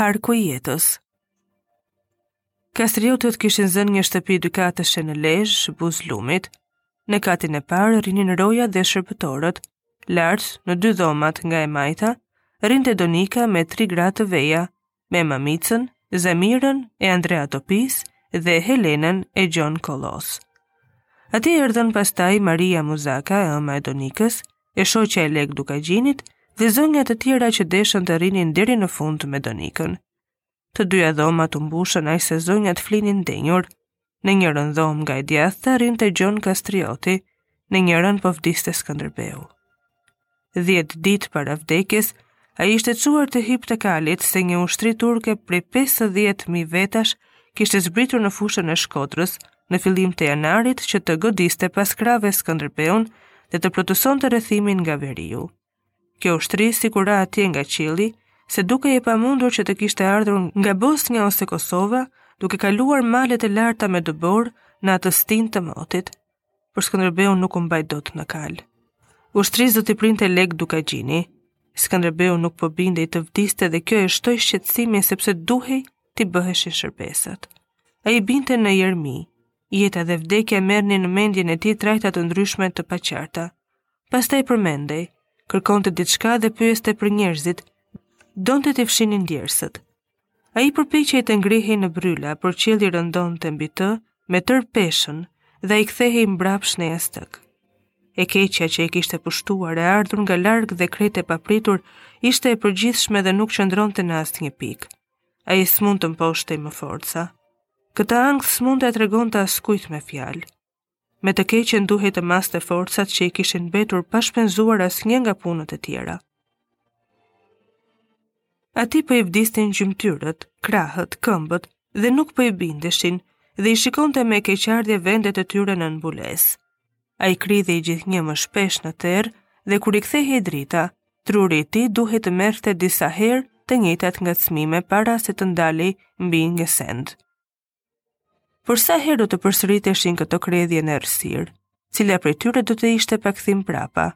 Harku i jetës Kastriotët kishin zënë një shtëpi dy katëshe në Lezhë, buzë lumit. Në katin e parë rrinin rojat dhe shërbëtorët. Lart, në dy dhomat nga e majta, rrinte Donika me tri gra të veja, me Mamicën, Zamirën e Andrea Topisë dhe Helenën e Gjon Kolos. Aty erdhën pastaj Maria Muzaka e ëma e Donikës, e shoqja e Lekë Dukagjinit dhe zonja të tjera që deshën të rrinin deri në fund me Donikën. Të dyja dhomat u mbushën aq se zonjat flinin denjur. Në njërën dhomë nga e djathta rrinte Gjon Kastrioti, në njërën po vdiste Skënderbeu. Dhjetë ditë para vdekjes, Ai ishte çuar t'i hipte kalit se një ushtri turke prej 50.000 vetash kishte zbritur në fushën e Shkodrës në fillim të janarit që të godiste pas krahëve Skënderbeun dhe të plotësonte rrethimin nga veriu. Kjo ushtri sikur ra atje nga qielli, se dukej e pamundur që të kishte ardhur nga Bosnja ose Kosova, duke kaluar malet e larta me dëborë në atë stinë të motit. Por Skënderbeu nuk u mbaj dot në kalë. Ushtrisë do t'i printe Lekë Dukagjini. Skënderbeu nuk po bindej të vdiste dhe kjo e shtoi shqetësimin sepse duhej t'i bëheshin shërbesat. Ai binte në jermi, jeta dhe vdekja merrnin në mendjen e tij trajta të ndryshme të paqarta. Pastaj përmendej, kërkonte diçka dhe pyeste për njerëzit, donte t'i fshinin djersët. Ai përpiqej të ngrihej në bërryla, por qielli rëndonte mbi të, me tërë peshën, dhe ai kthehej mbrapsh në jastëk. E keqja që e kishte pushtuar e ardhur nga larg dhe krejt e papritur, ishte e përgjithshme dhe nuk qëndronte në asnjë pikë. Ai s'mund të mposhtej me forca. Këtë ankth s'mund t'ia tregonte askujt me fjalë. Me të keqen duhej të maste forcat që i kishin mbetur pa shpenzuar asnjë nga punët e tjera. Atij po i vdisnin gjymtyrët, krahët, këmbët dhe nuk po i bindeshin dhe i shikonte me keqardhje vendet e tyre nën mbulesë. Ai kridhej gjithnjë më shpesh në terr dhe kur i kthehej drita, truri i tij duhej të merrte disa herë të njëjtat ngacmime para se të ndalej mbi një send. Për sa herë do të përsëriteshin këto kredhje në errësirë, cila prej tyre do të ishte pa kthim prapa.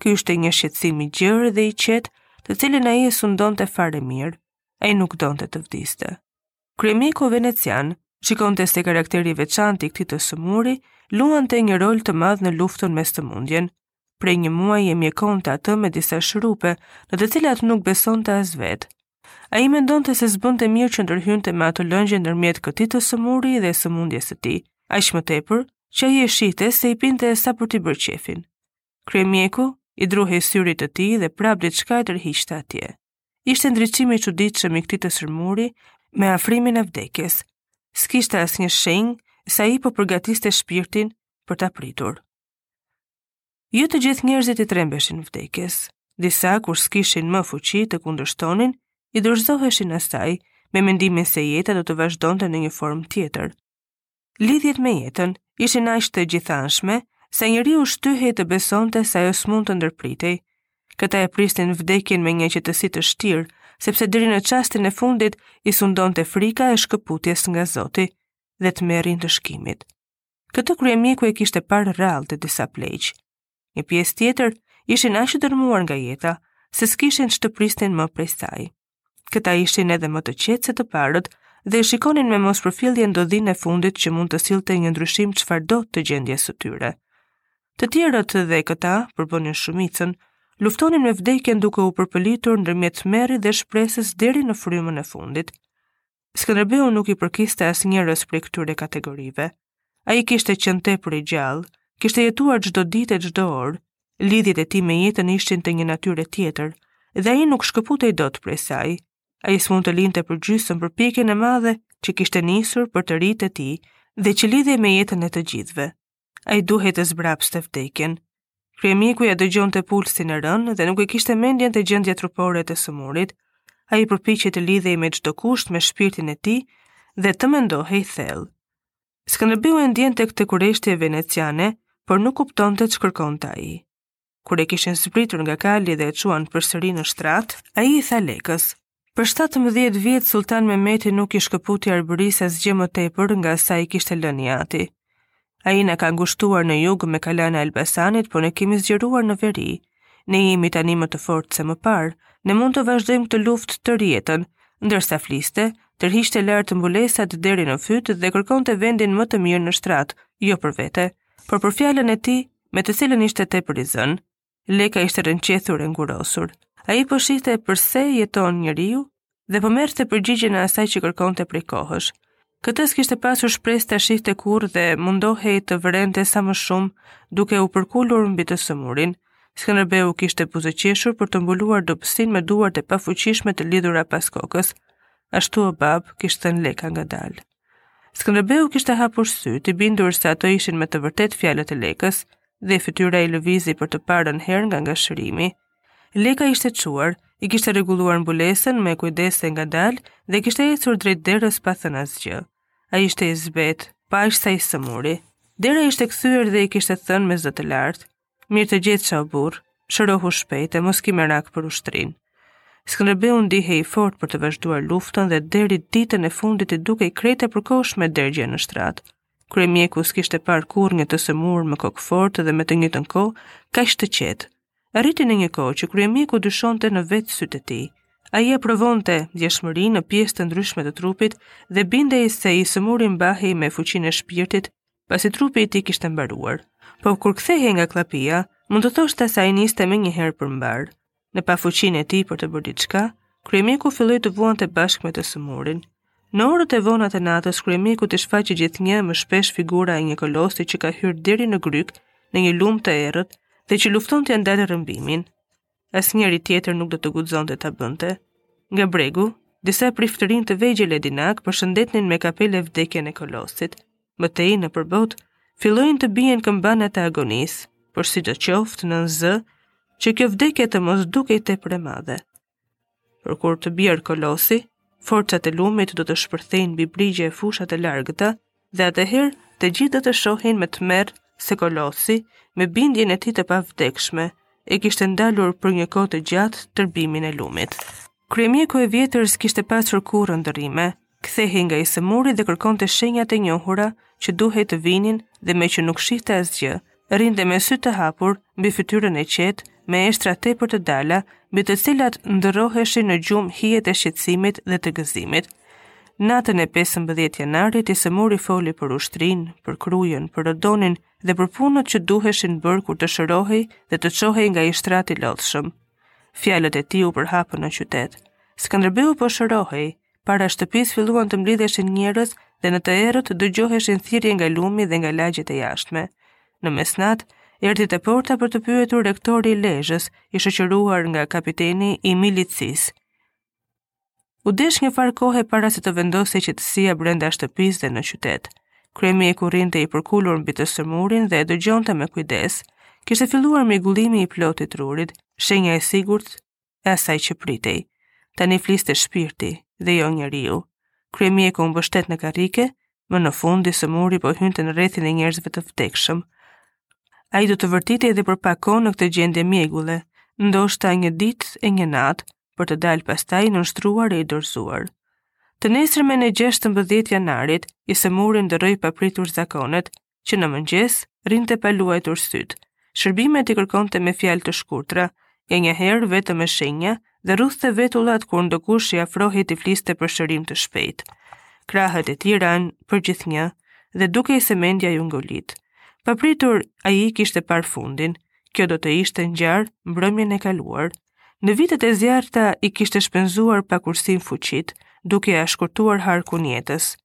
Ky ishte një shqetësim i gjerë dhe i qetë, të cilin ai e sundonte fare mirë. Ai nuk donte të vdiste. Kryemjeku venecian shikonte se karakteri i veçantë i këtij të sëmuri luante një rol të madh në luftën me sëmundjen, Prej një muaj e mjekonte atë me disa shurupe, në të cilat nuk besonte as vetë. Ai mendonte se s'bënte mirë që ndërhynte me ato lëngje ndërmjet këtij të sëmuri dhe sëmundjes së tij, aq më tepër, që ai e shihte se i pinte e sa për t'i bërë qejfin. Kryemjeku i druhej syrit të tij dhe prapë diçka e tërhiqte atje. Ishte ndriçimi i çuditshëm i këtij të sëmuri me afrimin e vdekjes. S'kishte asnjë shenjë se ai po përgatiste shpirtin për ta pritur. Jo të gjithë njerëzit i trembeshin vdekjes. Disa kur s'kishin më fuqi të kundërshtonin, i dorëzoheshin asaj me mendimin se jeta do të vazhdonte në një formë tjetër. Lidhjet me jetën ishin aq të gjithanshme sa njeriu shtyhej të besonte se ajo s'mund të ndërpritej. Këta e prisnin vdekjen me një qetësi të shtirë, sepse deri në çastin e fundit i sundonte frika e shkëputjes nga Zoti dhe tmerri i ndëshkimit. Këtë kryemjeku e kishte parë rrallë te disa pleq. Një pjesë tjetër ishin aq të dërmuar nga jeta, sa s'kishin ç'të prisnin më prej saj. Këta ishin edhe më të qetë se të parët dhe e shikonin me mospërfillje ndodhinë e fundit që mund të sillte një ndryshim çfarëdo të gjendjes së tyre. Të tjerët dhe këta, përbënin shumicën, luftonin me vdekjen duke u përpëlitur ndërmjet tmerrit dhe shpresës deri në frymën e fundit. Skënderbeu nuk i përkiste asnjërës prej këtyre kategorive. Ai kishte qenë tepër i gjallë, kishte jetuar çdo ditë e çdo orë, lidhjet e tij me jetën ishin të një natyre tjetër, dhe ai nuk shkëputej dot prej saj. Ai s'mund të linte përgjysmë përpjekjen e madhe që kishte nisur për të ritë e tij dhe që lidhej me jetën e të gjithëve. Ai duhej të zbrapste vdekjen. Kryemjeku ia dëgjonte pulsin e rënë dhe nuk e kishte mendjen te gjendja trupore e të sëmurit. Ai përpiqej të lidhej me çdo kusht me shpirtin e tij dhe të mendohej thellë. Skënderbeu e ndiente këtë kureshtje veneciane, por nuk kuptonte ç'kërkonte ai. Kur e kishin zbritur nga kali dhe e çuan përsëri në shtrat, ai i tha Lekës: Për 17 vjet Sulltan Mehmeti nuk i shkëputi Arbërisë asgjë më tepër nga sa i kishte lënë i ati. Ai na ka ngushtuar në jug me kalanë e Elbasanit, por ne kemi zgjeruar në veri. Ne jemi tani më të fortë se më parë. Ne mund të vazhdojmë këtë luftë tërë jetën. Ndërsa fliste, tërhiqte lart mbulesat deri në fyt dhe kërkonte vendin më të mirë në shtrat, jo për vete, por për fjalën e tij me të cilën ishte tepër i zënë. Leka ishte rrëqethur e ngurosur. Ai po shihte përse jeton njeriu dhe po merrte përgjigjen e asaj që kërkonte prej kohësh. Këtë s'kishte pasur shpresë ta shihte kurrë dhe mundohej të vërente sa më shumë duke u përkulur mbi të sëmurin. Skënderbeu kishte buzëqeshur për të mbuluar dobësinë me duart e pafuqishme të lidhura pas kokës. Ashtu o babë, kishte thënë Leka ngadalë. Skënderbeu kishte hapur sy, të bindej se ato ishin me të vërtetë fjalët e Lekës, dhe fytyra i lëvizi për të parën herë nga ngashërimi. Leka ishte çuar, i kishte rregulluar mbulesën me kujdes e ngadalë dhe kishte ecur drejt derës pa thënë asgjë. Ai ishte i zbehtë, po aq sa i sëmuri. Te dera ishte kthyer dhe i kishte thënë me zë të lartë. Mirë të gjetsha o burrë, shërohu shpejt e mos ki merak për ushtrinë. Skënderbeu ndihej i fortë për të vazhduar luftën dhe deri ditën e fundit i dukej krejt e përkohshme dergjja në shtrat. Kryemjeku s'kishte parë kurrë një të sëmurë më kokëfortë dhe në të njëjtën kohë kaq të qetë. Arriti një kohë që kryemjeku dyshonte në vetë sytë e tij. Ai e provonte ndjeshmërinë në pjesë të ndryshme të trupit dhe bindej se i sëmuri mbahej me fuqinë e shpirtit pasi trupi i tij kishte mbaruar. Po kur kthehej nga kllapia, mund të thoshe se ai niste menjëherë për mbarë. Në pafuqinë e tij për të bërë diçka, kryemjeku filloi të vuante bashkë me të sëmurin. Në orët e vona të natës, kryemjekut i shfaqej gjithnjë më shpesh figura e një kolosi që ka hyrë deri në grykë në një lumë të errët dhe që lufton t'ia ndalë rrëmbimin. asnjeri tjetër nuk do të guxonte ta bënte. Nga bregu, disa priftërinj të vegjël e dinakë përshëndetnin me kapele vdekjen e kolosit. Më tej nëpër botë, fillonin të binin këmbanat e agonisë, por sidoqoftë nën zë, që kjo vdekje të mos dukej tepër e madhe. Por kur të bjerë kolosi, forcat e lumit do të shpërthejnë mbi brigje e fusha të largëta dhe atëherë të gjithë do të shohin me tmerr se kolosi, me bindjen e tij të pavdekshme, e kishte ndalur për një kohë të gjatë tërbimin e lumit. Kryemjeku i vjetër s'kishte pasur kurrë ëndërrime, Kthehej nga i sëmuri dhe kërkonte shenjat e njohura që duhej të vinin dhe meqë nuk shihte asgjë, rrinte me sy të hapur mbi fytyrën e qetë me eshtra tepër të dala, mbi të cilat ndërroheshin në gjumë hijet e shqetësimit dhe të gëzimit. Natën e 15 janarit i sëmuri foli për ushtrinë, për Krujën, për Rodonin dhe për punët që duheshin bërë kur të shërohej dhe të çohej nga shtrati i lodhshëm. Fjalët e tij u përhapën në qytet. Skënderbeu po shërohej, Para shtëpisë filluan të mblidheshin njerëz dhe në të errët dëgjoheshin thirrje nga lumi dhe nga lagjet e jashtme. Në mesnat, erdhi te porta për të pyetur rektori i Lezhës, i shoqëruar nga kapiteni i milicisë. U desh njëfarë kohe para se të vendosej qetësia brenda shtëpisë dhe në qytet. Kryemjeku rrinte i përkulur mbi të sëmurin dhe e dëgjonte me kujdes. Kishte filluar mjegullimi i plotë i trurit, shenja e sigurt e asaj që pritej. Tani fliste shpirti dhe jo njeriu. Kryemjeku u mbështet në karrike, më në fund i sëmuri po hynte në rrethin e njerëzve të vdekshëm. Ai do të vërtitej edhe për pak kohë në këtë gjendje mjegulle, ndoshta një ditë e një natë, për të dalë pastaj i nënshtruar e i dorëzuar. Të nesërmen e 16 janarit, i sëmuri ndërroi papritur zakonet që në mëngjes rrinte pa luajtur sytë. Shërbimet i kërkonte me fjalë të shkurtra, nganjëherë vetëm me shenja dhe rrudhte vetullat kur ndokush i afrohej t'i fliste për shërim të shpejt. Krahët e tij ranë përgjithnjë dhe dukej se mendja iu ngulit. Papritur, ai e kishte parë fundin, kjo do të kishte ngjarë mbrëmjen e kaluar. Në vitet e zjarrta i kishte shpenzuar pa kursim fuqitë, duke ia shkurtuar harkun jetës.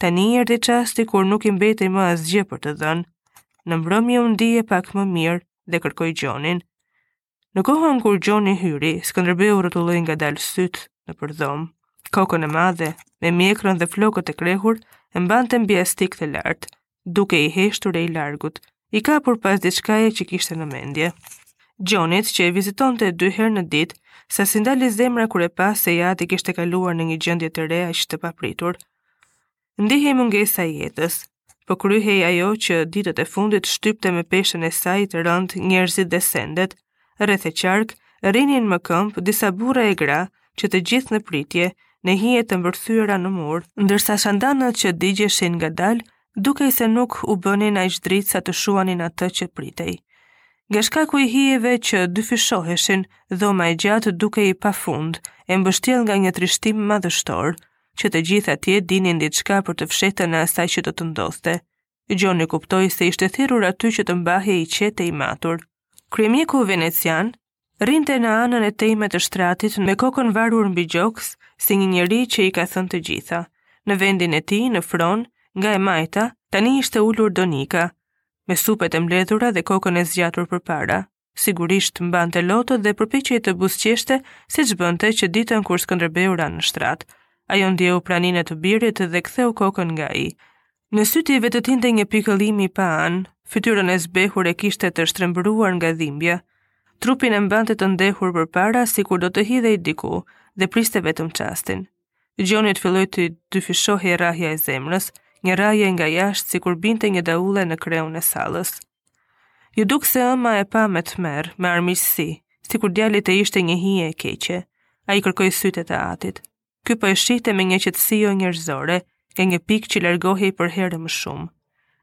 Tani erdhi çasti kur nuk i mbetej më asgjë për të dhënë. Në mbrëmje u ndie pak më mirë dhe kërkoi Gjonin. Në kohën kur Gjoni hyri, Skënderbeu rrotulloi ngadalë sytë nëpër dhomë. Kokën e madhe, me mjekrën dhe flokët e krehur, e mbante mbi jastëk të lartë. dukej i heshtur e i largut, i kapur pas diçkaje që kishte në mendje. Gjonit, që e vizitonte dy herë në ditë, sa s'i ndali zemra kur e pa se i ati kishte kaluar në një gjendje të re aq të papritur. Ndihej mungesa e jetës, po kryhej ajo që ditët e fundit shtypte me peshën e saj të rëndë njerëzit dhe sendet, Rreth e qark, rrinin më këmbë disa burra e gra, që të gjithë në pritje, në hije të mbërthyera në mur, ndërsa shandanët që digjeshin ngadalë, dukej se nuk u bënin aq dritë sa të shuanin atë që pritej. Nga shkaku i hijeve që dyfishoheshin, dhoma e gjatë dukej pa fund, e mbështjellë nga një trishtim madhështor, që të gjithë atje dinin diçka për të fshehtën e asaj që do të ndodhte. Gjoni kuptoi se ishte thirrur aty që të mbahej i qetë e i matur. Kryemjeku venecian rrinte në anën e tejme të shtratit me kokën varur mbi gjoks si një njeri që i ka thënë të gjitha. Në vendin e tij, në fron, nga e majta, tani ishte ulur Donika, me supet e mbledhura dhe kokën e zgjatur përpara. Sigurisht mbante lotët dhe përpiqej të buzëqeshte, siç bënte që ditën kur Skënderbeu ra në shtrat. Ajo ndjeu praninë e të birit dhe ktheu kokën nga ai. Në sytë i vetëtinte një pikëllim i paanë, fytyrën e zbehur e kishte të shtrembëruar nga dhimbja. Trupin e mbante të ndehur përpara sikur do të hidhej diku dhe priste vetëm çastin. Gjonit filloi t'i dyfishohej rrahja e zemrës, një rrahje nga jashtë sikur binte një daulle në kreun e sallës. Iu duk se ëma e pa me tmer, me armiqësi, sikur djali të ishte një hije e keqe. Ai kërkoi sytë e të atit. Ky po e shihte me një qetësi jonjerëzore, nga një pikë që largohej përherë më shumë.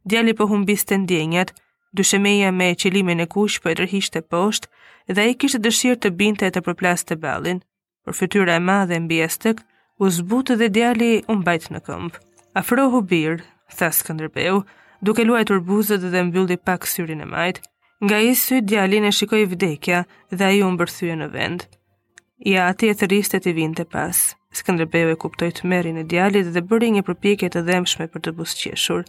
Djali po humbiste ndjenjat, dyshemeja me qilimin e kuq po e tërhiqte poshtë, dhe ai kishte dëshirë të binte e të përplaste ballin. Por fytyra e madhe mbi jastëk u zbut dhe djali u mbajt në këmbë. Afrohu bir, tha Skënderbeu, duke luajtur buzët dhe mbylli pak syrin e majtë. Nga ai sy djalin e shikoi vdekja dhe ai u mbërthye në vend. I ati e thërriste t'i vinte pas. Skënderbeu e kuptoi tmerrin e djalit dhe bëri një përpjekje të dhimbshme për të buzëqeshur.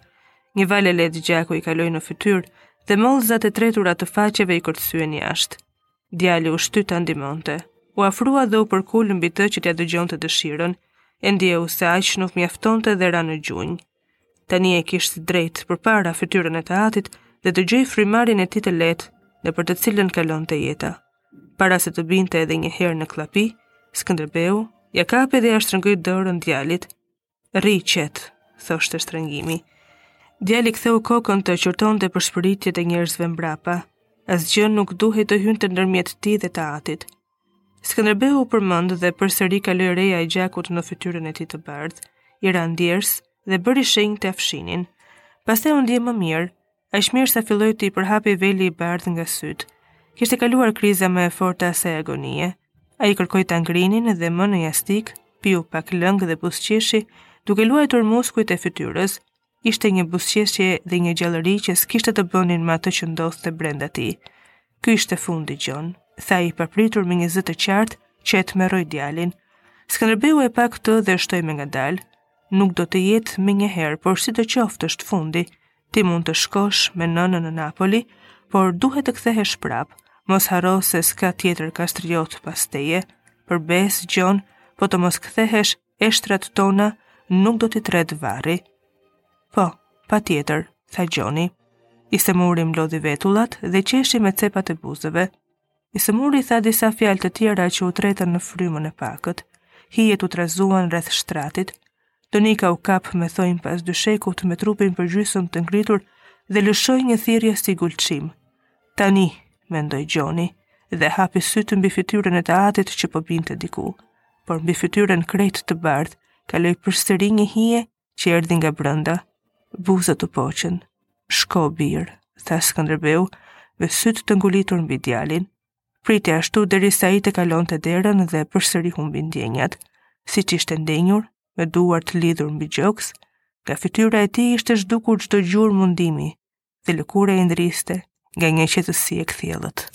Një valë e lehtë gjaku i kaloi në fytyrë dhe mollëzat e tretura të faqeve i kërcyen jashtë. Djali u shty ta ndihmonte. U afrua dhe u përkull mbi të që t'ia dëgjonte dëshirën, e ndjeu se aq nuk mjaftonte dhe ra në gjunjë. Tani e kishte drejt përpara fytyrën e të atit dhe dëgjoi frymën e tij të lehtë nëpër të cilën kalonte jeta. Para se të binte edhe një herë në kllapi, Skënderbeu ia kapi dhe ia shtrëngoi dorën djalit, Rri i qetë, thoshte shtrëngimi. Djali ktheu kokën të qortonte pëshpëritjet e njerëzve mbrapa. Asgjë nuk duhej të hynte ndërmjet tij dhe të atit. Skënderbeu u përmend dhe përsëri kaloi reja e gjakut në fytyrën e tij të bardhë, i ra djersë dhe bëri shenjë t'ia fshinin. Pastaj u ndie më mirë, Aq mirë sa filloi t'i përhapej veli i bardhë nga sytë. Kishte kaluar kriza më e fortë e asaj agonie. Ai kërkoi ta ngrinin edhe më në jastëk, piu pak lëng dhe buzëqeshi, duke luajtur muskujt e fytyrës. Ishte një buzëqeshje dhe një gjallëri që s'kishte të bënin me atë që ndodhte brenda tij. Ky është fundi, Gjon, tha ai papritur me një zë të qartë që e tmerroi djalin. Skënderbeu e pa këtë dhe shtoi me ngadalë. Nuk do të jetë menjëherë, por sidoqoftë është fundi, Ti mund të shkosh me nënën në Napoli, por duhet të kthehesh prapë. Mos harro se s'ka tjetër Kastriot pas teje. Për besë, Gjon, po të mos kthehesh, eshtrat tona nuk do t'i tret varri. Po, patjetër, tha Gjoni. I sëmuri mblodhi vetullat dhe qeshi me cepat e buzëve. I sëmuri tha disa fjalë të tjera që u tretën në frymën e pakët. Hijet u trazuan rreth shtratit. Donika u kap me thonjë pas dyshekut me trupin përgjysmë të ngritur dhe lëshoi një thirrje si gulçim. Tani, mendoi Gjoni, dhe hapi sytë mbi fytyrën e të atit që po binte diku. Por mbi fytyrën krejt të bardhë, kaloi përsëri një hije që erdhi nga brenda, buzët u poqën. Shko, bir, tha Skënderbeu, me sytë të ngulitur mbi djalin. Priti ashtu derisa ai të kalonte derën dhe përsëri humbi ndjenjat, siç ishte ndenjur, me duar të lidhura mbi gjoks, nga fytyra e tij ishte zhdukur çdo gjurmë mundimi, dhe lëkura i ndriste nga një qetësi e kthjellët.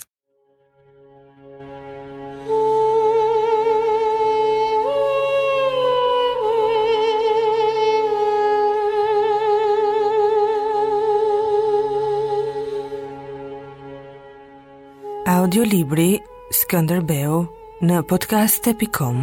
Audiolibri Skënderbeu në podcast.com